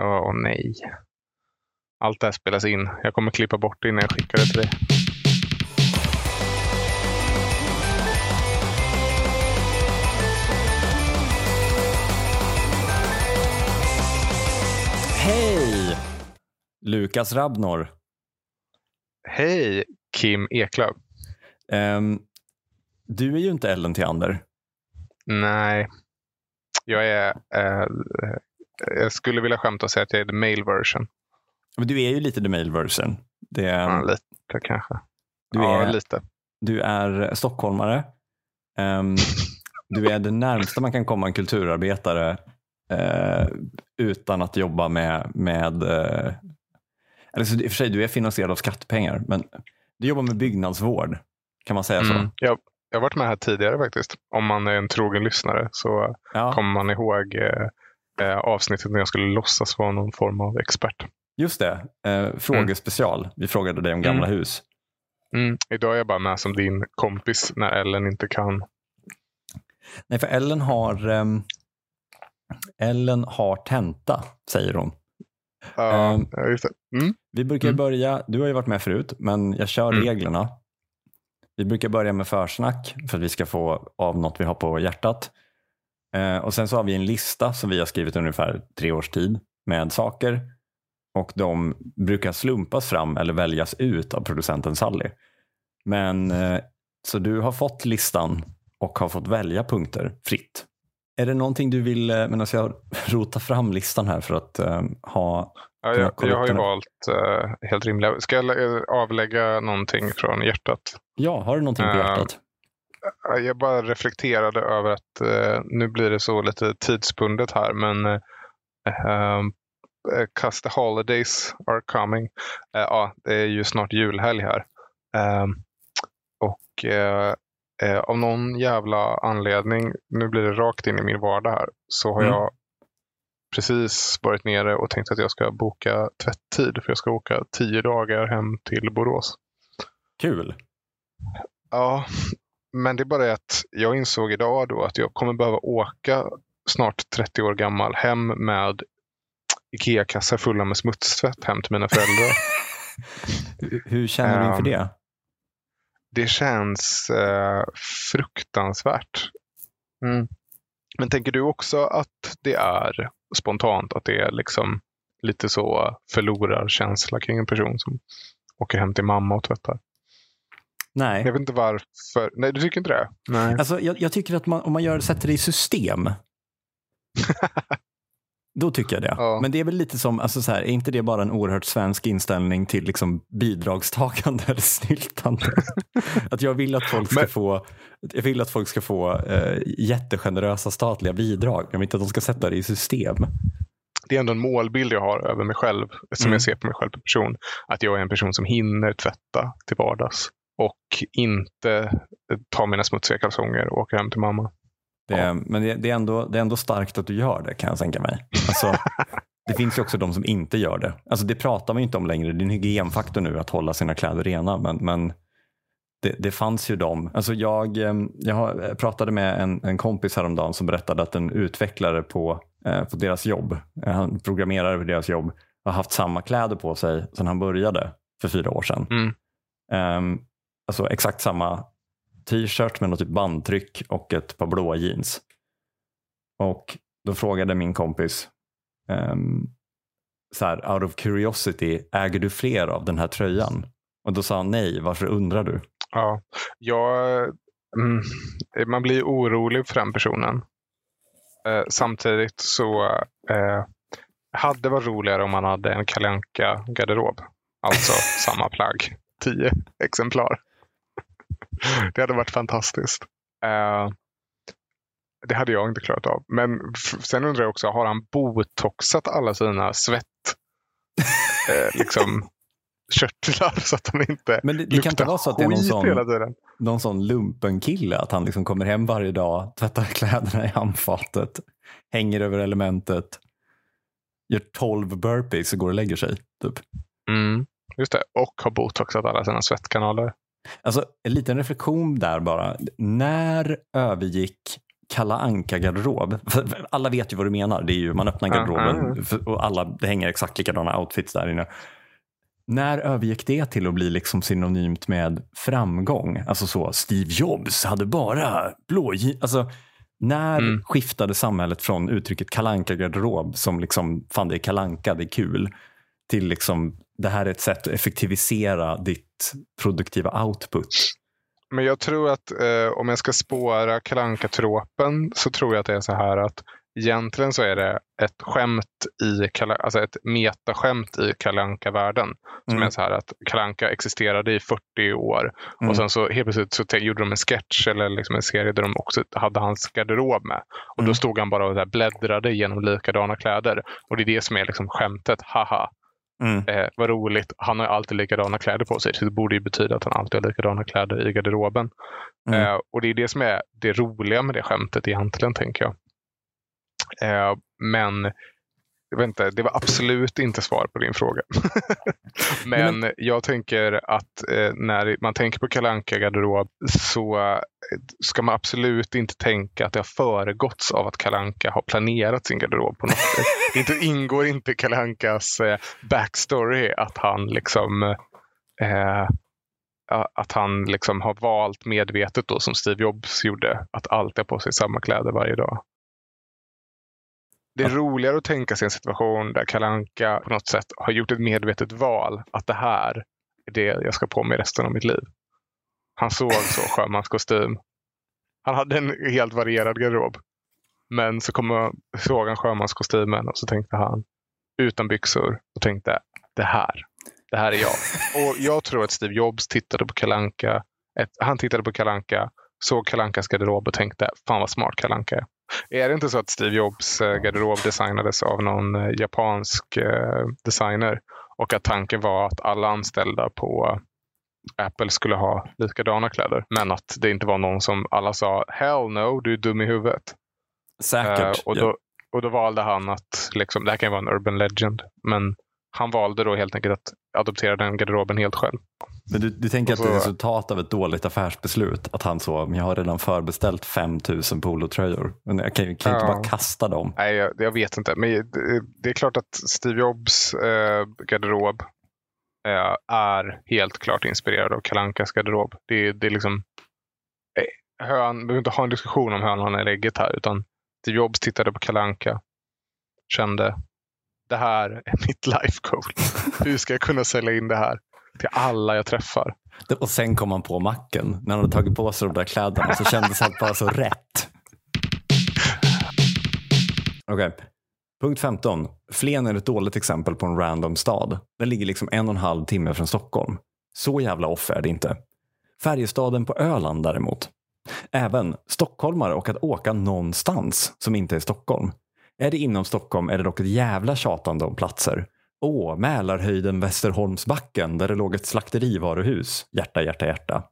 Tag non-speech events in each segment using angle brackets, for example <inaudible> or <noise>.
Åh nej. Allt det här spelas in. Jag kommer klippa bort det innan jag skickar det till dig. Hej! Lukas Rabnor. Hej Kim Eklöf. Ehm, du är ju inte Ellen Theander. Nej, jag är... Eh, jag skulle vilja skämta och säga att jag är the male version. Men du är ju lite the male version. Det, Ja, lite kanske. du, ja, är, lite. du är stockholmare. Ehm, <laughs> du är det närmsta man kan komma en kulturarbetare eh, utan att jobba med, med eh, eller så, i och för sig, du är finansierad av skattepengar, men du jobbar med byggnadsvård. Kan man säga så? Mm. Jag, jag har varit med här tidigare faktiskt. Om man är en trogen lyssnare så Ja, kommer man ihåg eh, eh, avsnittet när jag skulle låtsas vara någon form av expert. just det. Eh, frågespecial. Vi frågade dig om gamla hus. Mm. Idag är jag bara med som din kompis när Ellen inte kan. Nej, för Ellen har ehm, Ellen har tenta, säger hon. Just det. Mm. Vi brukar Mm. börja, du har ju varit med förut, men jag kör Mm. reglerna. Vi brukar börja med försnack för att vi ska få av något vi har på hjärtat. Eh, och sen så har vi en lista som vi har skrivit ungefär tre års tid med saker. Och de brukar slumpas fram eller väljas ut av producenten Sally. Men eh, så du har fått listan och har fått välja punkter fritt. Är det någonting du vill, eh, medan jag <laughs> rotar fram listan här för att ha Ja, jag, jag har ju valt eh, helt rimliga. Ska jag lä- avlägga någonting från hjärtat? Ja, har du någonting på hjärtat? Ja, Jag bara reflekterade över att eh, nu blir det så lite tidsbundet här, men eh, eh, Cause the holidays are coming. Eh, ja, det är ju snart julhelg här. Ehm, och eh, eh, av någon jävla anledning, nu blir det rakt in i min vardag här, så har Mm. jag precis varit nere och tänkt att jag ska boka tvätttid, för jag ska åka tio dagar hem till Borås. Kul. Ja, men det är bara det att jag insåg idag då att jag kommer behöva åka snart 30 år gammal hem med Ikea-kassar fulla med smutstvätt hem till mina föräldrar. <laughs> Hur- känner du inför Ehm, det? det känns eh, fruktansvärt. Mm. Men tänker du också att det är spontant, att det är liksom lite så förlorarkänsla kring en person som åker hem till mamma och tvättar? Nej. Jag vet inte varför. Nej, du tycker inte det? Nej. Alltså, jag, jag tycker att man, om man gör, sätter det i system, <laughs> då tycker jag det. Ja. Men det är väl lite som, alltså så här, är inte det bara en oerhört svensk inställning till liksom bidragstagande eller snyltande? <laughs> att jag vill att folk ska Men- få, jag vill att folk ska få eh, jättegenerösa statliga bidrag. Jag vill inte att de ska sätta det i system. det är ändå en målbild jag har över mig själv, som Mm. jag ser på mig själv som person. Att jag är en person som hinner tvätta till vardags och inte tar mina smutsiga kalsonger och åker hem till mamma. Det, Men det, det, är ändå, det är ändå starkt att du gör det kan jag tänka mig. Alltså, <laughs> det finns ju också de som inte gör det. Alltså, det pratar man inte om längre. Det är en hygienfaktor nu att hålla sina kläder rena. Men, men det, det fanns ju de. Alltså jag, eh, jag jag pratade med en, en kompis häromdagen som berättade att en utvecklare på, eh, på deras jobb, eh, han programmerare på deras jobb, har haft samma kläder på sig sedan han började för fyra år sedan. Mm. Ehm, alltså exakt samma t-shirt med något typ bandtryck och ett par blåa jeans. Och då frågade min kompis, um, så här, out of curiosity, äger du fler av den här tröjan? Och då sa han nej, varför undrar du? Ja, jag, mm, man blir orolig för den personen. Eh, samtidigt så eh, hade det varit roligare om man hade en kalanka garderob Alltså samma plagg. Tio exemplar. <laughs> Det hade varit fantastiskt. Eh, det hade jag inte klarat av. Men sen undrar jag också, har han botoxat alla sina svett <laughs> eh, liksom, körtlar så att de inte Men det, det kan inte vara så att det är någon sån, någon sån lumpenkille, att han liksom kommer hem varje dag, tvättar kläderna i handfatet, hänger över elementet, gör 12 burpees och går och lägger sig. Typ. Mm, just det. Och har botoxat alla sina svettkanaler. Alltså, en liten reflektion där bara. När övergick Kalla Anka-garderob. Alla vet ju vad du menar. Det är ju, man öppnar garderoben för- och alla, det hänger exakt likadana outfits där inne. När övergick det till att bli liksom synonymt med framgång? Alltså så, Steve Jobs hade bara blå Alltså, när Mm. skiftade samhället från uttrycket kalanka garderob som liksom, fan det är kalanka, det är kul, till liksom, det här är ett sätt att effektivisera ditt produktiva output. Men jag tror att eh, om jag ska spåra kalanka tropen så tror jag att det är så här att egentligen så är det ett skämt i alltså ett metaskämt i kalanka världen Som Mm. är så här att kalanka existerade i 40 år Mm. och sen så helt plötsligt så gjorde de en sketch eller liksom en serie där de också hade hans garderob med. Och Mm. då stod han bara och här bläddrade genom likadana kläder. Och det är det som är liksom skämtet. Haha, Mm. eh, vad roligt. Han har alltid likadana kläder på sig. Så det borde ju betyda att han alltid har likadana kläder i garderoben. Mm. Eh, och det är det som är det roliga med det skämtet egentligen, tänker jag. Eh, men jag vet inte, det var absolut inte svar på din fråga. <laughs> men, jag tänker att eh, när man tänker på kalanka garderob så eh, ska man absolut inte tänka att det har föregåtts av att kalanka har planerat sin garderob på något sätt. <laughs> Det ingår inte i kalankas eh, backstory att han liksom eh, att han liksom har valt medvetet då som Steve Jobs gjorde att alltid ha på sig samma kläder varje dag. Det är roligare att tänka sig en situation där Kalanka på något sätt har gjort ett medvetet val att det här är det jag ska på mig resten av mitt liv. Han såg så sjömanskostym. Han hade en helt varierad garderob. Men så kom, såg han sjömanskostymen och så tänkte han utan byxor och tänkte det här, det här är jag. Och jag tror att Steve Jobs tittade på Kalanka. Ett, han tittade på Kalanka, såg Kalankas garderob och tänkte fan vad smart Kalanka är. Är det inte så att Steve Jobs eh, garderob designades av någon eh, japansk eh, designer och att tanken var att alla anställda på Apple skulle ha likadana kläder. Men att det inte var någon som alla sa hell no, du är dum i huvudet. Säkert. Eh, och, då, och då valde han att, liksom, det här kan ju vara en urban legend, men han valde då helt enkelt att adoptera den garderoben helt själv. Men du, du tänker och att det är så- resultat av ett dåligt affärsbeslut? Att han så, jag har redan förbeställt 5000 polotröjor. Men jag kan, ju- kan ju inte Ja. bara kasta dem. Nej, jag, jag vet inte. Men det, det är klart att Steve Jobs eh, garderob eh, är helt klart inspirerad av Kalankas garderob. Det, det är liksom eh, hön, vi behöver inte ha en diskussion om hönan eller ägget här, utan Steve Jobs tittade på Kalanka, kände det här är <laughs> mitt life goal. Hur ska jag kunna sälja in det här till alla jag träffar? Och sen kom han på macken. När han hade tagit på sig de där kläderna så kändes allt bara så rätt. Okej. Punkt 15. Flen är ett dåligt exempel på en random stad. Den ligger liksom en och en halv timme från Stockholm. Så jävla off är det inte. Färjestaden på Öland däremot. Även stockholmare och att åka någonstans som inte är Stockholm. Är det inom Stockholm är det dock ett jävla tjatande om platser. Åh, Mälarhöjden Västerholmsbacken där det låg ett slakterivaruhus. Hjärta, hjärta, hjärta.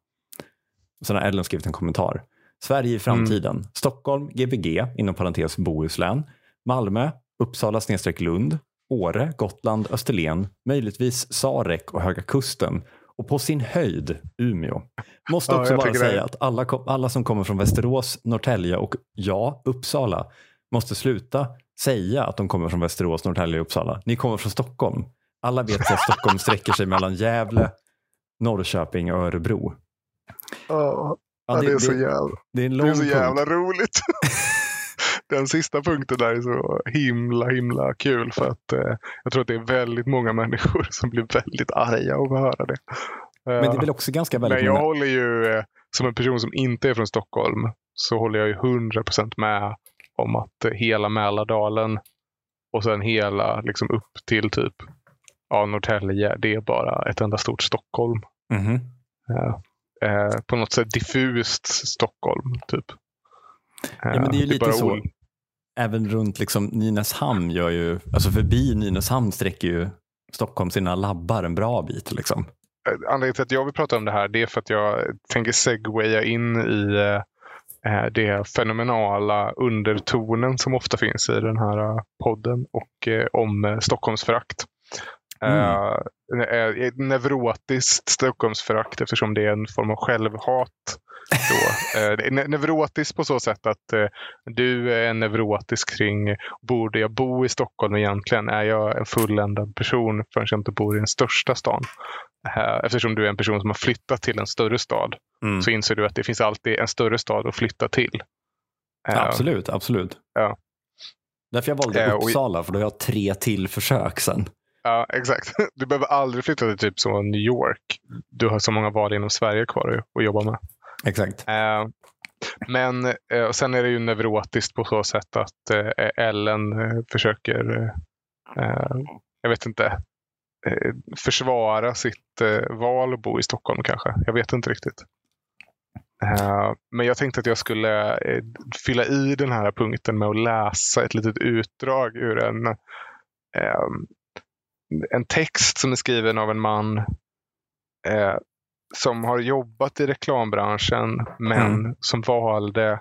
Sen har Ellen skrivit en kommentar. Sverige i framtiden. Stockholm, Gbg, inom parentes Bohuslän. Malmö, Uppsala snedstreck Lund. Åre, Gotland, Österlen. Möjligtvis Sarek och Höga Kusten. Och på sin höjd Umeå. Måste Ja, också jag bara tycker det säga att alla, alla som kommer från Västerås, Norrtälje och ja, Uppsala måste sluta säga att de kommer från Västerås, Norrtälje och Uppsala. Ni kommer från Stockholm. Alla vet att Stockholm sträcker sig mellan Gävle, Norrköping och Örebro. Ja, Ja, det, är så det, jävla, det är en det är så punkt. jävla roligt. <laughs> Den sista punkten där är så himla himla kul för att eh, jag tror att det är väldigt många människor <laughs> som blir väldigt arga av att höra det. Men det är väl också ganska väldigt Men jag många... håller ju, eh, som en person som inte är från Stockholm, så håller jag ju 100% med om att eh, hela Mälardalen och sen hela liksom upp till typ ja, Norrtälje, det är bara ett enda stort Stockholm. Mhm. Eh, på något sätt diffust Stockholm, typ. Eh, Ja, men det är ju lite bara så. ol- Även runt liksom Nynäshamn gör ju, alltså förbi Nynäshamn sträcker ju Stockholm sina labbar en bra bit. Liksom. Eh, Anledningen till att jag vill prata om det här det är för att jag tänker segwaya in i eh, eh, Eh, det fenomenala undertonen som ofta finns i den här eh, podden och eh, om Stockholmsförakt. Mm. Uh, neurotiskt Stockholmsförakt eftersom det är en form av självhat. Då. <laughs> Uh, neurotiskt på så sätt att uh, du är neurotisk kring borde jag bo i Stockholm egentligen? Är jag en fulländad person förrän jag inte bor i den största stan? Eftersom du är en person som har flyttat till en större stad mm. så inser du att det finns alltid en större stad att flytta till. absolut, absolut. Ja. Därför jag valde Uppsala, för då har jag tre till försök sen. Ja, exakt. <laughs> Du behöver aldrig flytta till typ så New York. Du har så många val inom Sverige kvar att jobba med. Exakt. Uh, men uh, sen är det ju neurotiskt på så sätt att uh, Ellen försöker, jag vet inte, försvara sitt val att bo i Stockholm kanske. Jag vet inte riktigt. Men jag tänkte att jag skulle fylla i den här punkten med att läsa ett litet utdrag ur en en text som är skriven av en man eh, som har jobbat i reklambranschen men mm. som valde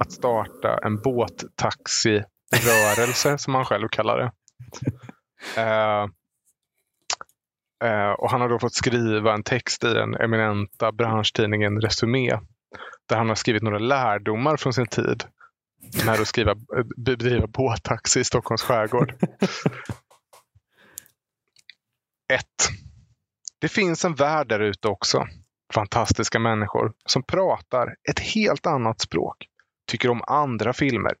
att starta en båttaxirörelse som han själv kallar det. <laughs> Eh, eh, och Han har då fått skriva en text i den eminenta branschtidningen Resumé där han har skrivit några lärdomar från sin tid med att skriva, bedriva båttaxi i Stockholms skärgård. <laughs> 1. Det finns en värld där ute också. Fantastiska människor som pratar ett helt annat språk, tycker om andra filmer,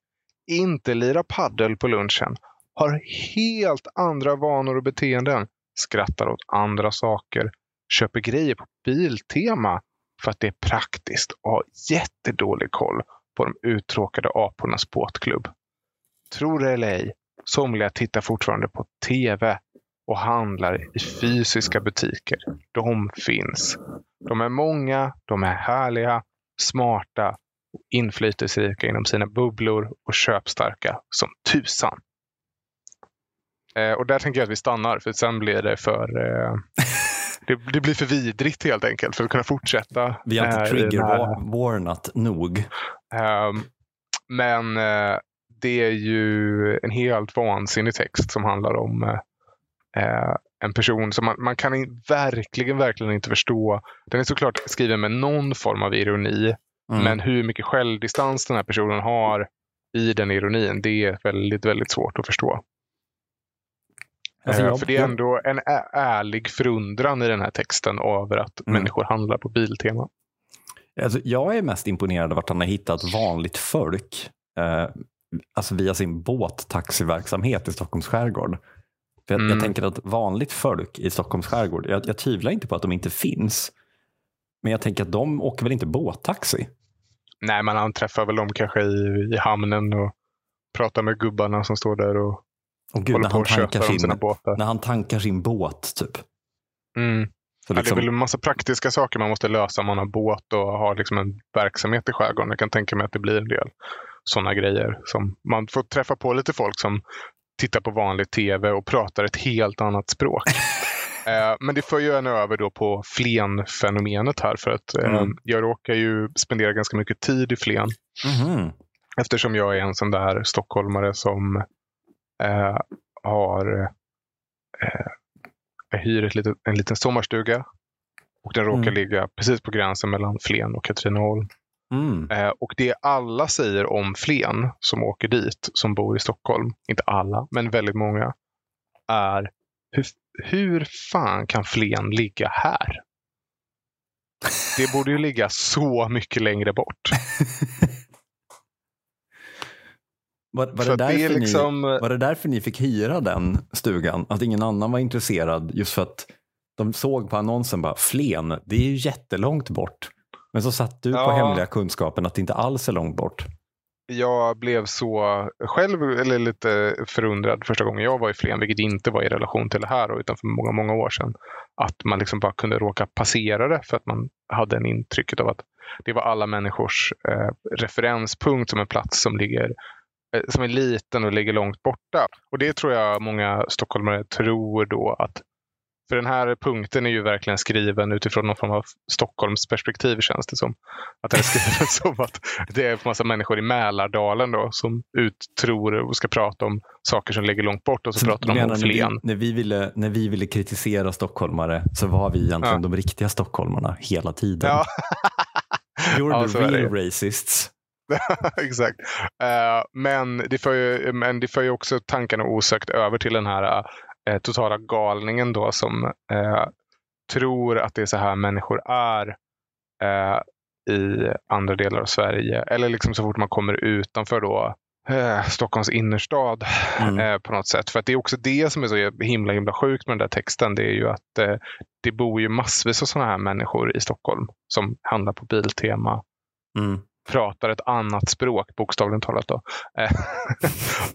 inte lirar paddel på lunchen, har helt andra vanor och beteenden, skrattar åt andra saker, köper grejer på Biltema för att det är praktiskt och har jättedålig koll på de uttråkade apornas båtklubb. Tror det eller ej, somliga tittar fortfarande på TV och handlar i fysiska butiker. De finns. De är många, de är härliga, smarta och inflytelserika inom sina bubblor och köpstarka som tusan. Eh, och där tänker jag att vi stannar för sen blir det för eh, <laughs> det, det, blir för vidrigt helt enkelt för att kunna fortsätta. Vi har inte eh, trigger-warnat nog. Men det är ju en helt vansinnig text som handlar om eh, en person som man, man kan verkligen, verkligen inte förstå. Den är såklart skriven med någon form av ironi. Mm. Men hur mycket självdistans den här personen har i den ironin, det är väldigt, väldigt svårt att förstå. Alltså, eh, jag, För det är ändå en ärlig förundran i den här texten över att mm. människor handlar på Biltema. Alltså, jag är mest imponerad av att han har hittat vanligt folk eh, alltså via sin båttaxiverksamhet i Stockholms skärgård. För jag, mm. jag, tänker att vanligt folk i Stockholms skärgård, jag, jag tvivlar inte på att de inte finns. Men jag tänker att de åker väl inte båttaxi? Nej, man anträffar väl dem kanske i, i hamnen och pratar med gubbarna som står där och och Gud, köpa sin, sina båtar. När han tankar sin båt typ. Mm. Så liksom... ja, det är liksom- väl en massa praktiska saker man måste lösa om man har båt och har liksom en verksamhet i skärgården. Jag kan tänka mig att det blir en del sådana grejer. Som man får träffa på lite folk som tittar på vanlig tv och pratar ett helt annat språk. <laughs> Eh, men det för ju en över då på Flen-fenomenet här för att eh, mm. jag råkar ju spendera ganska mycket tid i Flen. Mm. Eftersom jag är en sån där stockholmare som eh, har eh, jag hyr ett litet, en liten sommarstuga och den råkar mm. ligga precis på gränsen mellan Flen och Katrineholm. Mm. Eh, och det alla säger om Flen som åker dit, som bor i Stockholm, inte alla, men väldigt många, är hur, hur fan kan Flen ligga här? Det borde ju ligga så mycket längre bort. <laughs> Var, var, det därför det liksom... ni, var det därför ni fick hyra den stugan? Att ingen annan var intresserad just för att de såg på annonsen bara Flen, det är ju jättelångt bort. Men så satt du ja. på hemliga kunskapen att det inte alls är långt bort. Jag blev så själv eller lite förundrad första gången jag var i Flen, vilket inte var i relation till det här utan för många, många år sedan. Att man liksom bara kunde råka passera det för att man hade en intrycket av att det var alla människors eh, referenspunkt som en plats som ligger eh, som är liten och ligger långt borta. Och det tror jag många stockholmare tror då att För den här punkten är ju verkligen skriven utifrån någon form av Stockholms perspektiv känns det som. Att den är skriven <laughs> som att det är en massa människor i Mälardalen då, som uttror och ska prata om saker som ligger långt bort och så, så pratar de om Flen. När vi, ville, när vi ville kritisera stockholmare så var vi egentligen ja. de riktiga stockholmarna hela tiden. Ja. <laughs> You're ja, the real racists. <laughs> Exakt. Uh, men, det för ju, men det för ju också tankarna osökt över till den här uh, totala galningen då som uh, tror att det är så här människor är i andra delar av Sverige. Eller liksom så fort man kommer utanför då Stockholms innerstad mm. på något sätt. För det är också det som är så himla himla sjukt med den där texten. Det är ju att det bor ju massvis av sådana här människor i Stockholm som handlar på Biltema. Mm pratar ett annat språk, bokstavligen talat. Då. Eh,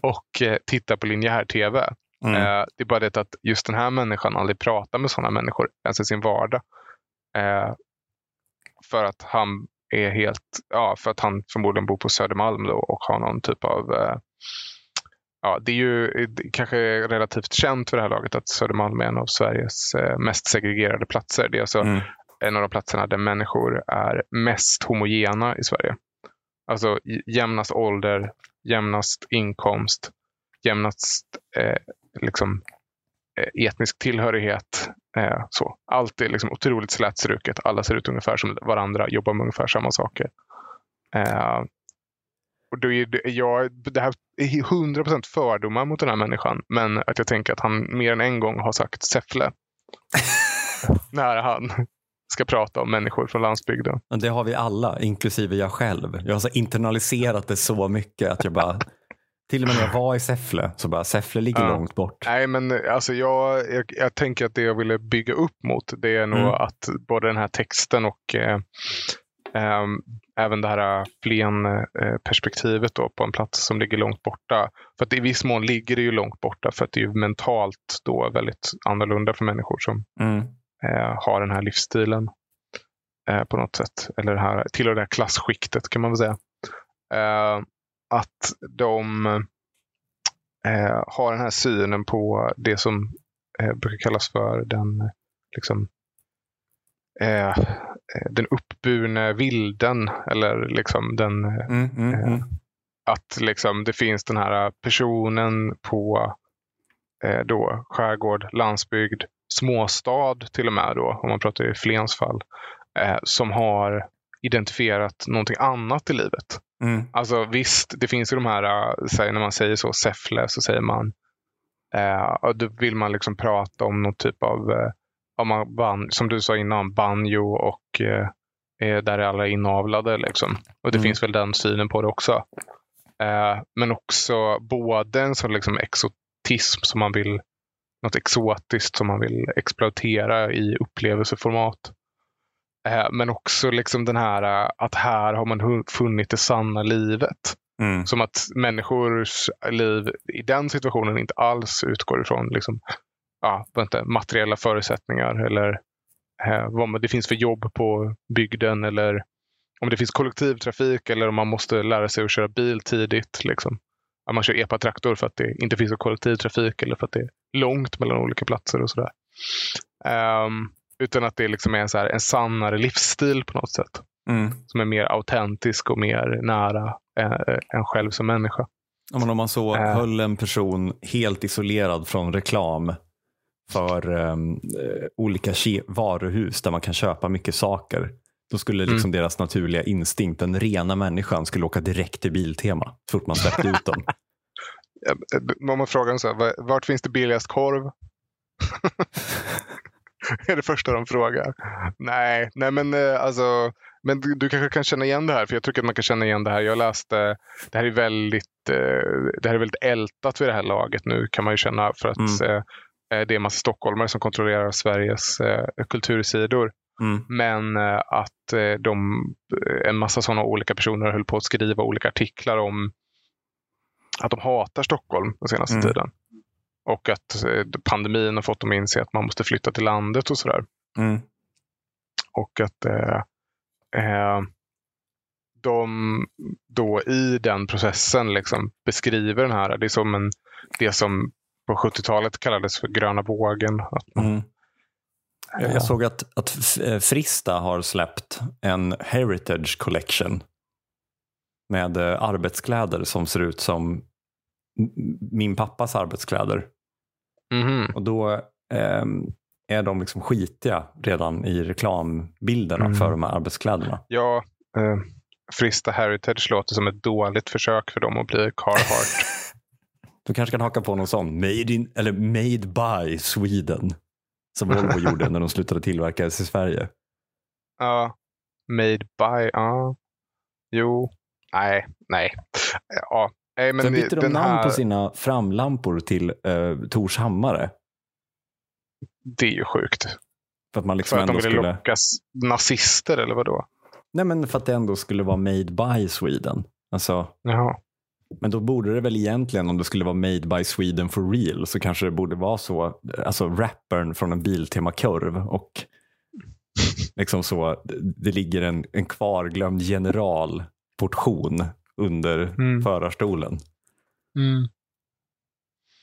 <laughs> och eh, tittar på linjär tv. Mm. Eh, det är bara det att just den här människan aldrig pratar med sådana människor ens i sin vardag. För att han är helt, ja, för att han förmodligen bor på Södermalm då och har någon typ av Ja, det är ju kanske relativt känt för det här laget att Södermalm är en av Sveriges mest segregerade platser. Det är alltså mm en av de platserna där människor är mest homogena i Sverige. Alltså jämnast ålder, jämnast inkomst, jämnast eh, liksom, eh, etnisk tillhörighet. Eh, så. Allt är liksom otroligt slätstruket. Alla ser ut ungefär som varandra, jobbar med ungefär samma saker. Eh, och då är det, jag, det här är 100% fördomar mot den här människan. Men att jag tänker att han mer än en gång har sagt Säffle. <laughs> när han ska prata om människor från landsbygden. Det har vi alla, inklusive jag själv. Jag har så internaliserat det så mycket att jag bara till och med när jag var i Säffle så bara Säffle ligger ja. långt bort. Nej men alltså jag, jag, jag, tänker att det jag ville bygga upp mot det är nog mm. att både den här texten och eh, eh, även det här Flen-perspektivet då på en plats som ligger långt borta. För att i viss mån ligger det ju långt borta för att det är mentalt då väldigt annorlunda för människor som mm eh, har den här livsstilen eh, på något sätt. Eller det här, tillhör det här klasskiktet kan man väl säga. Eh, att de eh, har den här synen på det som eh, brukar kallas för den liksom, eh, den uppburne vilden. Eller liksom den mm, mm, mm. Att liksom det finns den här personen på då, skärgård, landsbygd småstad till och med då, om man pratar i Flens fall, eh, som har identifierat någonting annat i livet. Mm. Alltså visst, det finns ju de här, äh, när man säger så, Säffle, så säger man, eh, då vill man liksom prata om någon typ av, eh, man, som du sa innan, banjo och eh, där är alla inavlade. Liksom. Och det mm. finns väl den synen på det också. Eh, men också både en sån liksom exotism som man vill något exotiskt som man vill exploatera i upplevelseformat. Eh, men också liksom den här eh, att här har man funnit det sanna livet. Mm. Som att människors liv i den situationen inte alls utgår ifrån liksom, ja, inte, materiella förutsättningar eller eh, vad det finns för jobb på bygden eller om det finns kollektivtrafik eller om man måste lära sig att köra bil tidigt. Liksom att man kör epatraktor för att det inte finns kollektivtrafik eller för att det är långt mellan olika platser och sådär. Um, utan att det liksom är en, så här, en sannare livsstil på något sätt. Mm. Som är mer autentisk och mer nära äh, en själv som människa. Men om man så uh, höll en person helt isolerad från reklam för um, olika varuhus där man kan köpa mycket saker. Då skulle liksom mm. deras naturliga instinkt, den rena människan, skulle åka direkt till Biltema så fort man släppte ut dem. <laughs> Om man frågar så här, vart finns det billigast korv? <laughs> <laughs> är det första de frågar. Nej, nej men eh, alltså, men du, du, kanske kan känna igen det här, för jag tycker att man kan känna igen det här. Jag läste, det här är väldigt, eh, det här är väldigt ältat vid det här laget nu kan man ju känna för att mm. Eh, det är en massa stockholmare som kontrollerar Sveriges kultursidor. Mm. Men att de, en massa sådana olika personer höll på att skriva olika artiklar om att de hatar Stockholm den senaste mm. tiden. Och att pandemin har fått dem att inse att man måste flytta till landet och sådär. Mm. Och att eh, de då i den processen liksom beskriver den här, det är som en, det som på 70-talet kallades för gröna vågen. Mm Jag, jag såg att, att Frista har släppt en Heritage Collection med eh, arbetskläder som ser ut som min pappas arbetskläder. Mhm. Och då eh, är de liksom skitiga redan i reklambilderna Mm. för de här arbetskläderna. Ja, eh, Frista Heritage låter som ett dåligt försök för dem att bli Carhartt. <laughs> Du kanske kan haka på någon sån, made, in, eller made by Sweden. Som Volvo <laughs> gjorde när de slutade tillverkas i Sverige. Ja, made by, ja. Jo, nej, nej. Ja, nej men Sen bytte de namn här, på sina framlampor till eh, Tors Hammare. det är ju sjukt. För att man liksom För att de ville skulle... lockas nazister eller vad då? Nej men för att det ändå skulle vara made by Sweden. Alltså, Jaha. men då borde det väl egentligen om det skulle vara made by Sweden for real så kanske det borde vara så. Alltså rappern från en Biltema-kurv och liksom så. Det ligger en, en kvarglömd generalportion under Mm. förarstolen.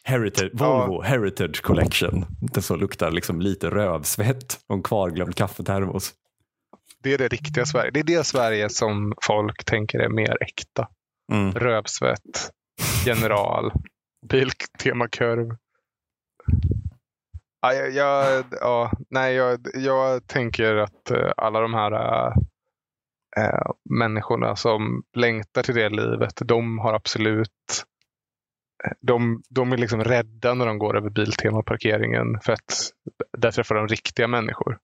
Heritage, Ja. Volvo Heritage Collection. Det så luktar liksom lite rövsvett och en kvarglömd kaffetermos. Det är det riktiga Sverige. Det är det Sverige som folk tänker är mer äkta. Mm. Rövsvett, general, Biltema-kurv. Ja, jag, jag, ja, nej, jag, jag tänker att eh, alla de här äh, människorna som längtar till det livet, de har absolut eh, de, de är liksom rädda när de går över Biltema-parkeringen för att där träffar de riktiga människor.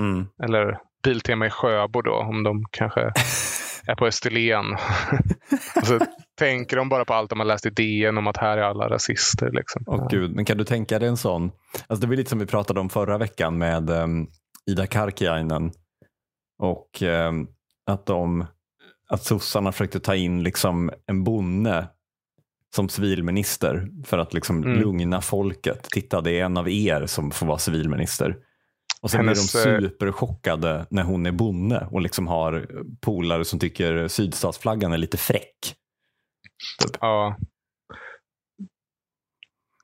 Mm. Eller Biltema i Sjöbo då, om de kanske <laughs> är på Österlen. <laughs> så tänker de bara på allt de har läst i DN om att här är alla rasister. Liksom. Åh gud, men kan du tänka dig en sån? Alltså det var lite som vi pratade om förra veckan med ehm, Ida Karkiainen. Och ehm, att, de, att sossarna försökte ta in liksom en bonde som civilminister för att liksom Mm. lugna folket. Titta, det är en av er som får vara civilminister. Och sen Hennes, blir eh, de superchockade när hon är bonde och liksom har polare som tycker sydstatsflaggan är lite fräck. Ja.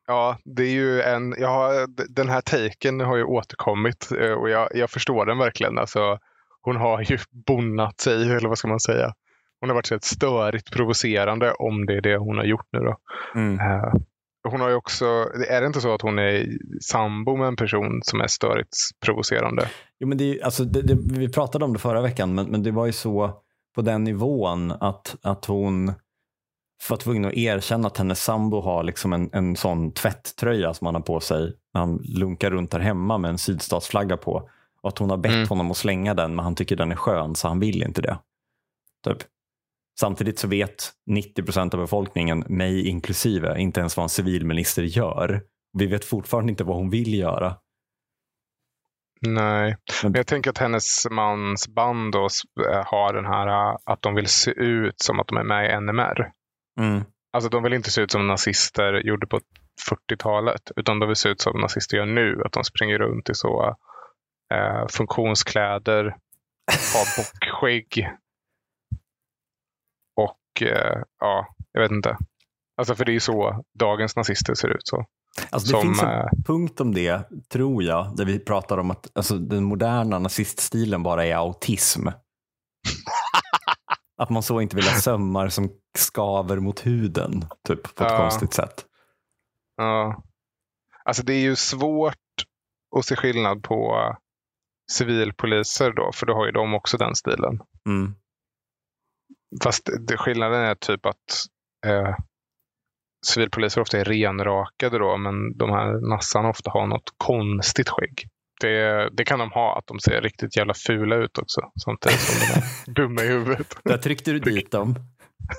Ja, det är ju en, jag har, den här taken har ju återkommit eh, och jag, jag förstår den verkligen. Alltså, hon har ju bonnat sig, eller vad ska man säga. Hon har varit så ett störigt provocerande om det är det hon har gjort nu. Då. Mm. Eh, hon har ju också, är det inte så att hon är sambo med en person som är störigt provocerande? Jo, men det, är alltså, det, det, vi pratade om det förra veckan, men, men det var ju så på den nivån att, att hon var tvungen att erkänna att hennes sambo har liksom en, en sån tvätttröja som han har på sig när han lunkar runt där hemma med en sydstatsflagga på. Och att hon har bett Mm. honom att slänga den, men han tycker den är skön så han vill inte det. Typ. Samtidigt så vet 90 procent av befolkningen, mig inklusive, inte ens vad en civilminister gör. Vi vet fortfarande inte vad hon vill göra. Nej, Men- jag tänker att hennes mans band då eh, har den här eh, att de vill se ut som att de är med i NMR. Mm. Alltså de vill inte se ut som nazister gjorde på 40-talet, utan de vill se ut som nazister gör nu. Att de springer runt i så eh, funktionskläder, har bockskägg. Och eh, ja, jag vet inte. Alltså för det är ju så dagens nazister ser ut. så. Alltså det Som, finns en eh, punkt om det, tror jag, där vi pratar om att alltså, den moderna naziststilen bara är autism. <laughs> att man så inte vill ha sömmar som skaver mot huden, typ på ett Ja. konstigt sätt. Ja. Alltså det är ju svårt att se skillnad på civilpoliser då, för då har ju de också den stilen. Mm. Fast det, skillnaden är typ att eh, civilpoliser ofta är renrakade då, men de här nassarna ofta har något konstigt skägg. Det, det kan de ha, att de ser riktigt jävla fula ut också, samtidigt som de är <laughs> dumma i huvudet. Där tryckte du dit dem.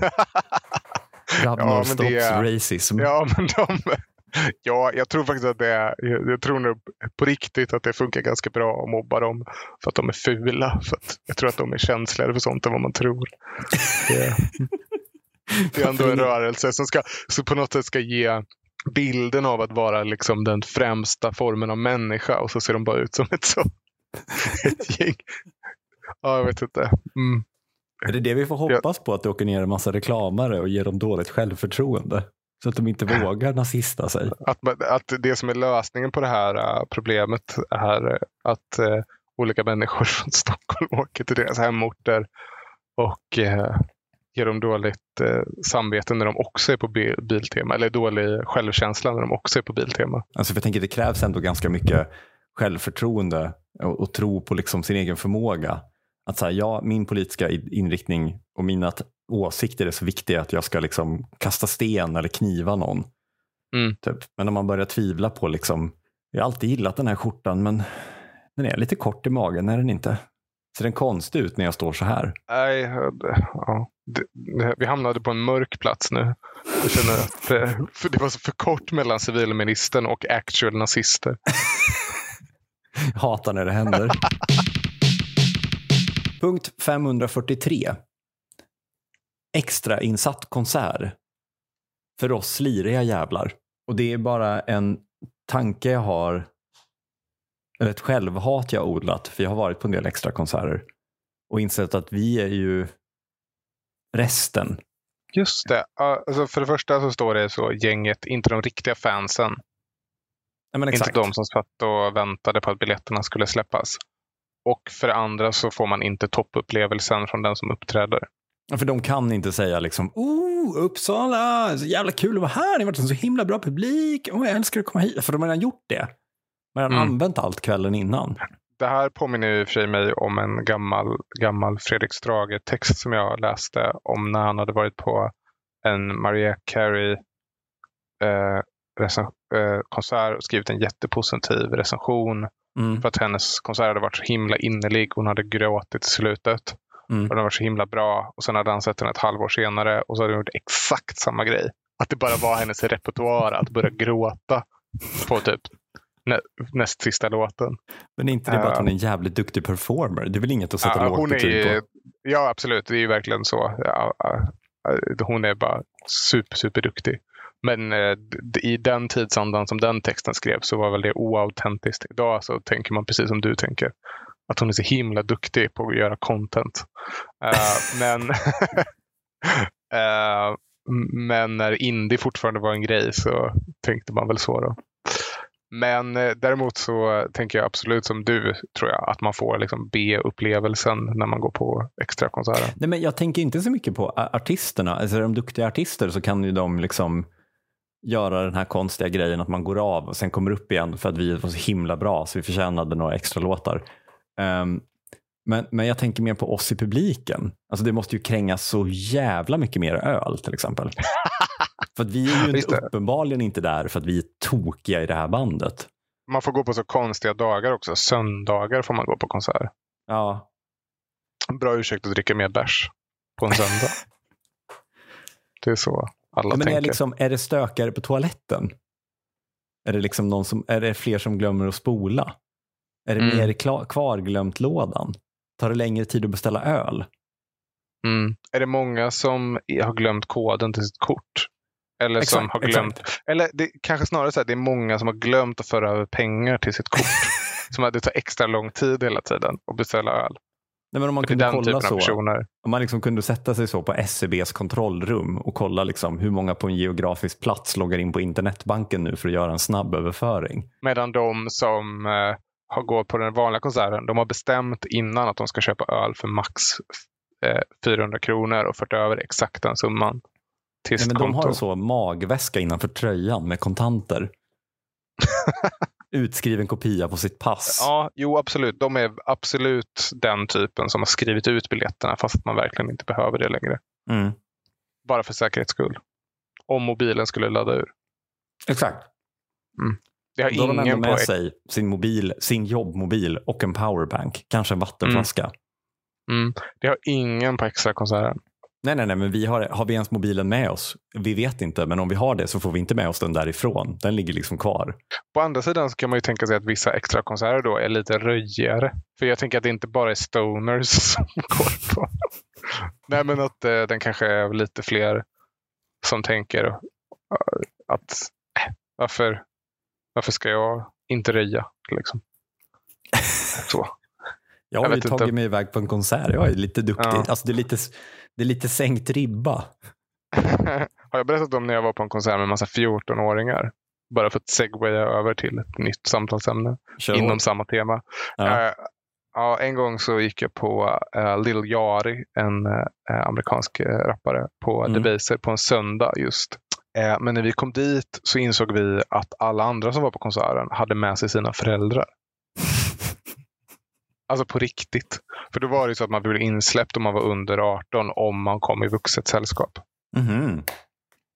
<laughs> Rabnor Ja, stops det- racism. Ja, men de... Ja, jag tror faktiskt att det är, jag tror nog på riktigt att det funkar ganska bra att mobba dem för att de är fula. För jag tror att de är känsligare för sånt än vad man tror. Det, det är ändå en rörelse som, ska, som på något sätt ska ge bilden av att vara liksom den främsta formen av människa och så ser de bara ut som ett, så, ett gäng. Ja, jag vet inte. Mm. Är det det vi får hoppas på, att det åker ner en massa reklamare och ger dem dåligt självförtroende? Så att de inte vågar nazista sig. Att, att det som är lösningen på det här uh, problemet är uh, att uh, olika människor <laughs> från Stockholm åker till deras hemorter och ger dem dåligt samvete när de också är på bil Biltema. Eller dålig självkänsla när de också är på Biltema. Alltså jag tänker det krävs ändå ganska mycket självförtroende och, och tro på liksom sin egen förmåga. Att säga ja, min politiska inriktning och mina åsikter är så viktiga att jag ska liksom kasta sten eller kniva någon. Mm. Typ. Men om man börjar tvivla på, liksom, jag har alltid gillat den här skjortan men den är lite kort i magen, är den inte? Ser den konstig ut när jag står så här? Nej, ja. vi hamnade på en mörk plats nu. Jag känner att det, det var så för kort mellan civilministern och actual nazister. jag <laughs> hatar när det händer. <laughs> Punkt 543 extrainsatt konsert för oss sliriga jävlar. Och det är bara en tanke jag har, eller ett självhat jag odlat, för jag har varit på en del extra konserter och insett att vi är ju resten. Just det. Alltså för det första så står det så gänget, inte de riktiga fansen. Ja. Inte de som satt och väntade på att biljetterna skulle släppas. Och för det andra så får man inte toppupplevelsen från den som uppträder. För de kan inte säga liksom, oh, Uppsala, så jävla kul att vara här, ni har varit en så himla bra publik, oh, jag älskar att komma hit. För de har redan gjort det. Man har mm. använt allt kvällen innan. Det här påminner ju för mig om en gammal, gammal Fredrik Strage-text som jag läste om när han hade varit på en Maria Carey eh, eh, konsert och skrivit en jättepositiv recension. Mm. För att hennes konsert hade varit så himla innerlig. Hon hade gråtit i slutet. Mm. Och den var så himla bra. Och sen hade han sett den ett halvår senare och så hade hon gjort exakt samma grej. Att det bara var hennes repertoar att börja gråta på typ nä näst sista låten. Men är inte det bara att hon är en jävligt duktig performer? Det är väl inget att sätta uh, lågt betyg på? Ja, absolut. Det är ju verkligen så. Ja, hon är bara super, super duktig. Men eh, i den tidsandan som den texten skrevs så var väl det oautentiskt. Idag så tänker man precis som du tänker att hon är så himla duktig på att göra content. Uh, <laughs> men, uh, <laughs> men när indie fortfarande var en grej så tänkte man väl så. då. Men uh, däremot så tänker jag absolut som du, tror jag, att man får liksom B-upplevelsen när man går på extra konserter. Nej, men jag tänker inte så mycket på artisterna. Alltså, är de duktiga artister så kan ju de liksom göra den här konstiga grejen att man går av och sen kommer upp igen för att vi var så himla bra så vi förtjänade några extra låtar. Um, men, men jag tänker mer på oss i publiken. Alltså det måste ju krängas så jävla mycket mer öl till exempel. <laughs> för att vi är ju inte, uppenbarligen inte där för att vi är tokiga i det här bandet. Man får gå på så konstiga dagar också. Söndagar får man gå på konsert. Ja. Bra ursäkt att dricka mer bärs på en söndag. <laughs> det är så alla ja, men tänker. Är, liksom, är det stökare på toaletten? Är det, liksom någon som, är det fler som glömmer att spola? Är det mm. mer kvarglömt lådan? Tar det längre tid att beställa öl? Mm. Är det många som har glömt koden till sitt kort? Eller exakt, som har glömt, exakt. eller det kanske snarare så att det är många som har glömt att föra över pengar till sitt kort. <laughs> som att det tar extra lång tid hela tiden att beställa öl. Nej, men om man kunde kolla så, om man liksom kunde sätta sig så på SCBs e kontrollrum och kolla liksom hur många på en geografisk plats loggar in på internetbanken nu för att göra en snabb överföring. Medan de som eh, har gått på den vanliga konserten, de har bestämt innan att de ska köpa öl för max eh, 400 kronor och fört över exakt den summan. Till Nej, men de har en så magväska innanför tröjan med kontanter. <laughs> Utskriven kopia på sitt pass. Ja, jo absolut. De är absolut den typen som har skrivit ut biljetterna fast man verkligen inte behöver det längre. Mm. Bara för säkerhets skull. Om mobilen skulle ladda ur. Exakt. Mm. Det har Då ingen har de med sig sin, mobil, sin jobbmobil och en powerbank. Kanske en vattenflaska. Mm. Mm. Det har ingen på extra konserten. Nej, nej, nej, men vi har, har vi ens mobilen med oss? Vi vet inte, men om vi har det så får vi inte med oss den därifrån. Den ligger liksom kvar. På andra sidan så kan man ju tänka sig att vissa extra konserter då är lite röjigare. För jag tänker att det inte bara är stoners <laughs> som går på. <laughs> nej, men att eh, den kanske är lite fler som tänker uh, att äh, varför varför ska jag inte röja? Liksom? <laughs> Så. Jag har jag ju tagit inte. mig iväg på en konsert. Jag är lite duktig. Ja. Alltså, det, är lite, det är lite sänkt ribba. <laughs> Har jag berättat om när jag var på en konsert med en massa 14-åringar? Bara för att segwaya över till ett nytt samtalsämne Kör inom hårt. samma tema. Ja. Eh, ja, en gång så gick jag på uh, Lil Yari, en eh, amerikansk rappare, på Mm. Debaser på en söndag just. Eh, men när vi kom dit så insåg vi att alla andra som var på konserten hade med sig sina föräldrar. <laughs> Alltså på riktigt. För då var det så att man blev insläppt om man var under 18 om man kom i vuxet sällskap. Mhm.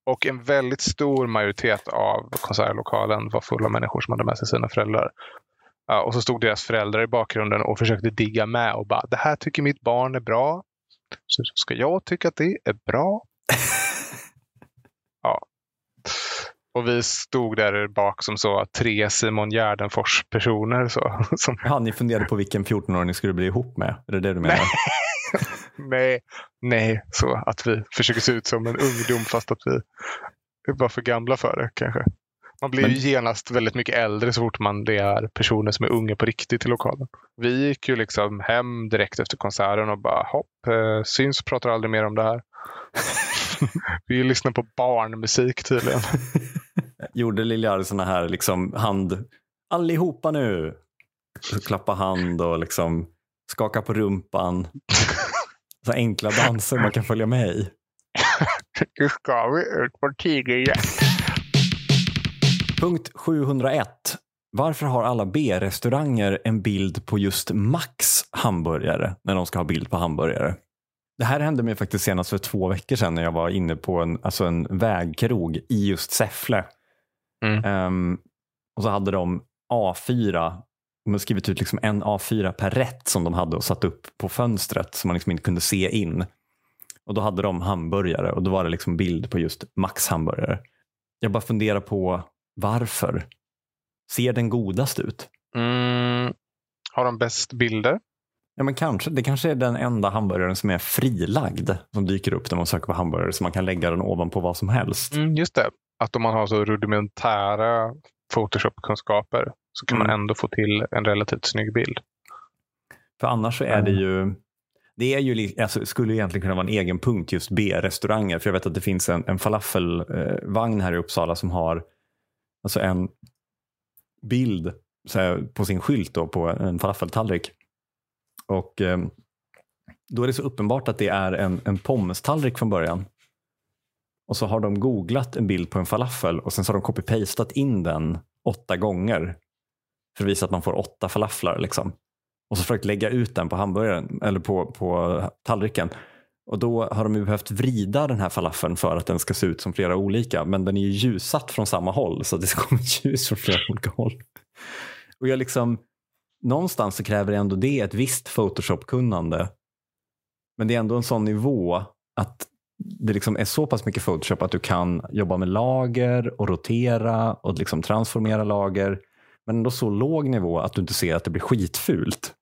Och en väldigt stor majoritet av konsertlokalen var full av människor som hade med sig sina föräldrar. Ja, och så stod deras föräldrar i bakgrunden och försökte digga med och bara det här tycker mitt barn är bra. Så ska jag tycka att det är bra. <laughs> ja. Och vi stod där bak som så tre Simon Gärdenfors-personer. Så, <laughs> som, Jaha, ni funderade på vilken 14-åring ni skulle bli ihop med? Är det det du menar? <laughs> nej, nej, så att vi försöker se ut som en ungdom fast att vi var för gamla för det kanske. Man blir ju Men- genast väldigt mycket äldre så fort man det är personer som är unga på riktigt i lokalen. Vi gick ju liksom hem direkt efter konserten och bara hopp, eh, syns och pratar aldrig mer om det här. <laughs> vi lyssnar på barnmusik tydligen. <laughs> Gjorde Liljar såna här liksom hand, allihopa nu. Så klappa hand och liksom skaka på rumpan. Så enkla danser man kan följa med i. <laughs> Nu ska vi ut på tigerjakt. Punkt 701. Varför har alla B-restauranger en bild på just Max hamburgare när de ska ha bild på hamburgare? Det här hände mig faktiskt senast för två veckor sedan när jag var inne på en, alltså en vägkrog i just Säffle. Mm. Ehm, och så hade de A4, de hade skrivit ut liksom en A4 per rätt som de hade och satt upp på fönstret så man liksom inte kunde se in. Och då hade de hamburgare och då var det liksom bild på just Max hamburgare. Jag bara funderar på varför. Ser den godast ut? Mm. Har de bäst bilder? Ja, men kanske. Det kanske är den enda hamburgaren som är frilagd som dyker upp när man söker på hamburgare så man kan lägga den ovanpå vad som helst. Mm, just det. Att om man har så rudimentära Photoshop-kunskaper så kan man Mm. ändå få till en relativt snygg bild. För annars så är det ju det är ju, alltså, skulle egentligen kunna vara en egen punkt just B-restauranger. För jag vet att det finns en, en falafelvagn här i Uppsala som har alltså en bild här, på sin skylt då, på en falafeltallrik. Och eh, då är det så uppenbart att det är en, en pommestallrik från början. Och så har de googlat en bild på en falafel och sen så har de copy-pastat in den åtta gånger. För att visa att man får åtta falaflar. Liksom. Och så försökt lägga ut den på hamburgaren eller på, på tallriken. Och då har de ju behövt vrida den här falafeln för att den ska se ut som flera olika. Men den är ju ljussatt från samma håll så det kommer <laughs> ljus från flera olika håll. Och jag liksom, någonstans så kräver ändå det ett visst Photoshop-kunnande. Men det är ändå en sån nivå att det liksom är så pass mycket Photoshop att du kan jobba med lager och rotera och liksom transformera lager. Men ändå så låg nivå att du inte ser att det blir skitfult.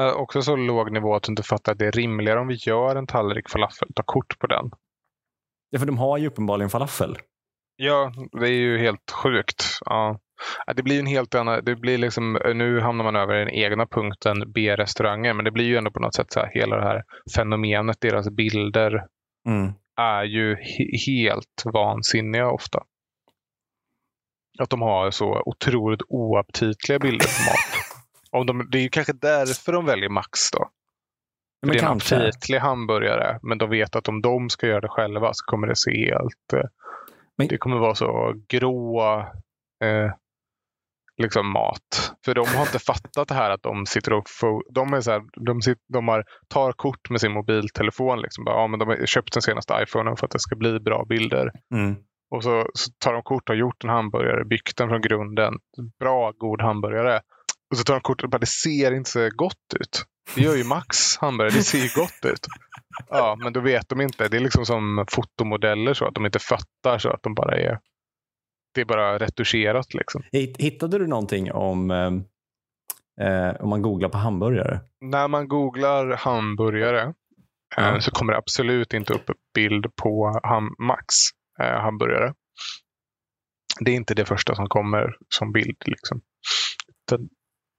Eh, också så låg nivå att du inte fattar att det är rimligare om vi gör en tallrik falafel, ta kort på den. Ja, för de har ju uppenbarligen falafel. Ja, det är ju helt sjukt. Ja. Det blir en helt annan, det blir liksom, nu hamnar man över den egna punkten B-restauranger, men det blir ju ändå på något sätt så här, hela det här fenomenet, deras bilder Mm. är ju he- helt vansinniga ofta. Att de har så otroligt oaptitliga bilder på mat. <laughs> Om de, det är kanske därför de väljer Max då. Men det är en kanske. aptitlig hamburgare, men de vet att om de ska göra det själva så kommer det se helt... eh, Men- Det kommer vara så grå eh, liksom mat. För de har inte fattat det här att de sitter och de, är så här, de, sit, de har, tar kort med sin mobiltelefon. Liksom. Bara, ja, men de har köpt den senaste iPhonen för att det ska bli bra bilder. Mm. Och så, så tar de kort och har gjort en hamburgare, byggt den från grunden. Bra, god hamburgare. Och så tar de kort och bara, det ser inte så gott ut. Det gör ju Max hamburgare, det ser ju gott ut. Ja, men då vet de inte. Det är liksom som fotomodeller så att de inte fattar så att de bara är det är bara retuscherat liksom. Hitt- Hittade du någonting om eh, eh, om man googlar på hamburgare? När man googlar hamburgare eh, Ja. så kommer det absolut inte upp bild på ham Max eh, hamburgare. Det är inte det första som kommer som bild. Liksom.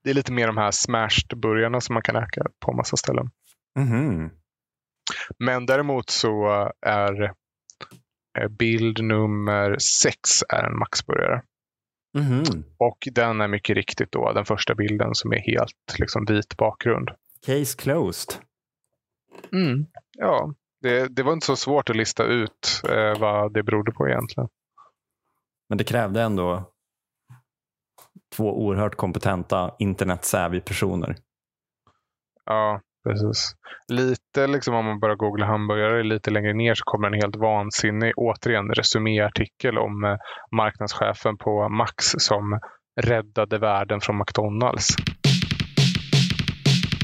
Det är lite mer de här smashed-burgarna som man kan äta på massa ställen. Mhm. Men däremot så är bild nummer sex är en maxburgare. Mhm. Och den är mycket riktigt då den första bilden som är helt liksom, vit bakgrund. Case closed. Ja, det, det var inte så svårt att lista ut eh, vad det berodde på egentligen. Men det krävde ändå två oerhört kompetenta internet-savvy personer. Ja, precis. Lite liksom om man bara googlar hamburgare lite längre ner så kommer en helt vansinnig, återigen, resuméartikel om eh, marknadschefen på Max som räddade världen från McDonalds.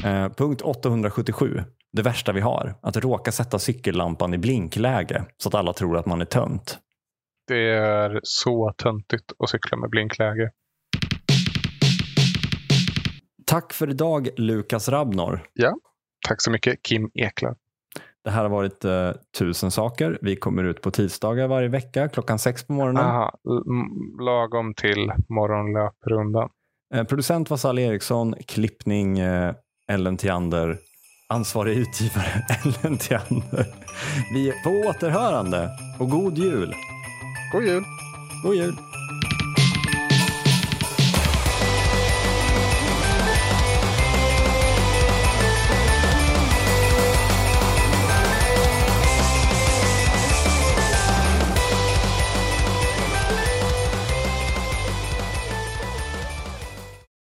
Eh, punkt 877. Det värsta vi har. Att råka sätta cykellampan i blinkläge så att alla tror att man är tönt. Det är så töntigt att cykla med blinkläge. Tack för idag Lukas Rabnor. Tack så mycket Kim Eklöf. Det här har varit eh, tusen saker. Vi kommer ut på tisdagar varje vecka klockan sex på morgonen. Aha, lagom till morgonlöprundan. Eh, producent var Sally Eriksson, klippning eh, Ellen Theander, ansvarig utgivare <laughs> Ellen Theander. Vi är på återhörande och god jul. God jul! God jul!